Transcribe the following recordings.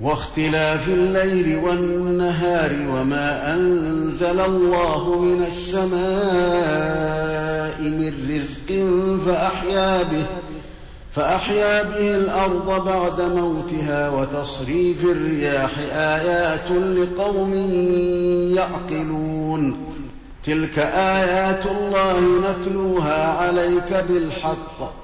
واختلاف الليل والنهار وما أنزل الله من السماء من رزق فأحيا به فأحيا به الأرض بعد موتها وتصريف الرياح آيات لقوم يعقلون. تلك آيات الله نتلوها عليك بالحق.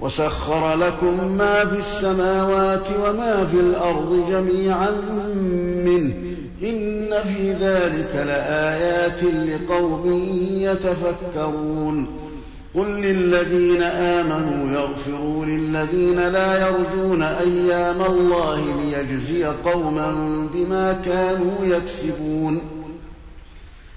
وسخر لكم ما في السماوات وما في الأرض جميعا منه. إن في ذلك لآيات لقوم يتفكرون. قل للذين آمنوا يغفروا للذين لا يرجون أيام الله ليجزي قوما بما كانوا يكسبون.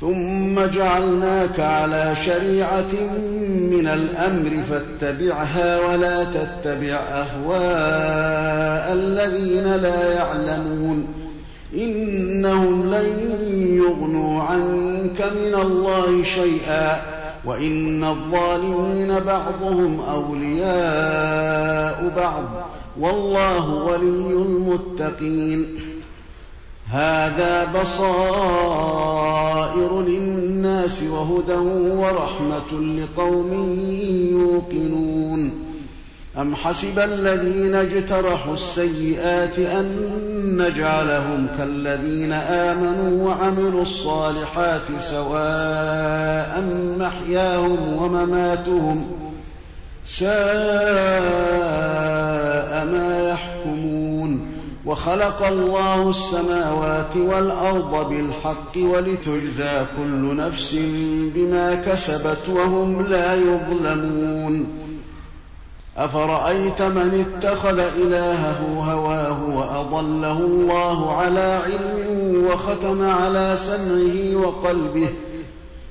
ثم جعلناك على شريعة من الأمر فاتبعها ولا تتبع أهواء الذين لا يعلمون. إنهم لن يغنوا عنك من الله شيئا وإن الظالمين بعضهم أولياء بعض. والله ولي المتقين. هذا بصائر للناس وهدى ورحمة لقوم يوقنون أم حسب الذين اجترحوا السيئات أن نجعلهم كالذين آمنوا وعملوا الصالحات سواء محياهم ومماتهم ساء وخلق الله السماوات والأرض بالحق ولتجزى كل نفس بما كسبت وهم لا يظلمون. أفرأيت من اتخذ إلهه هواه وأضله الله على علم وختم على سمعه وقلبه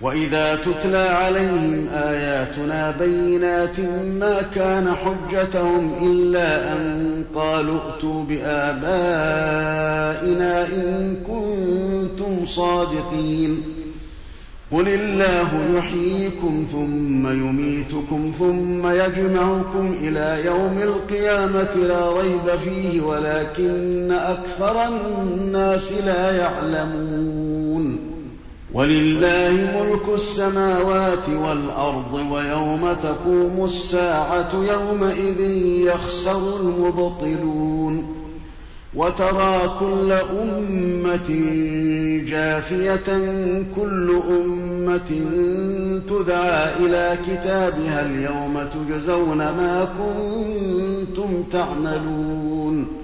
وإذا تتلى عليهم آياتنا بينات ما كان حجتهم إلا أن قالوا ائتوا بآبائنا إن كنتم صادقين. قل الله يحييكم ثم يميتكم ثم يجمعكم إلى يوم القيامة لا ريب فيه ولكن أكثر الناس لا يعلمون. ولله ملك السماوات والأرض ويوم تقوم الساعة يومئذ يخسر المبطلون وترى كل أمة جاثية كل أمة تدعى إلى كتابها اليوم تجزون ما كنتم تعملون.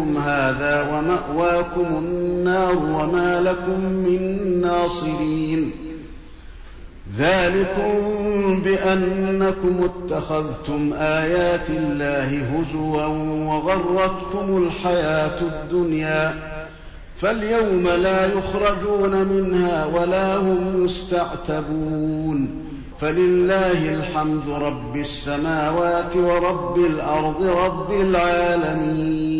يومكم هذا ومأواكم النار وما لكم من ناصرين. ذلكم بأنكم اتخذتم آيات الله هزوا وغرتكم الحياة الدنيا. فاليوم لا يخرجون منها ولا هم يستعتبون فلله الحمد رب السماوات ورب الأرض رب العالمين.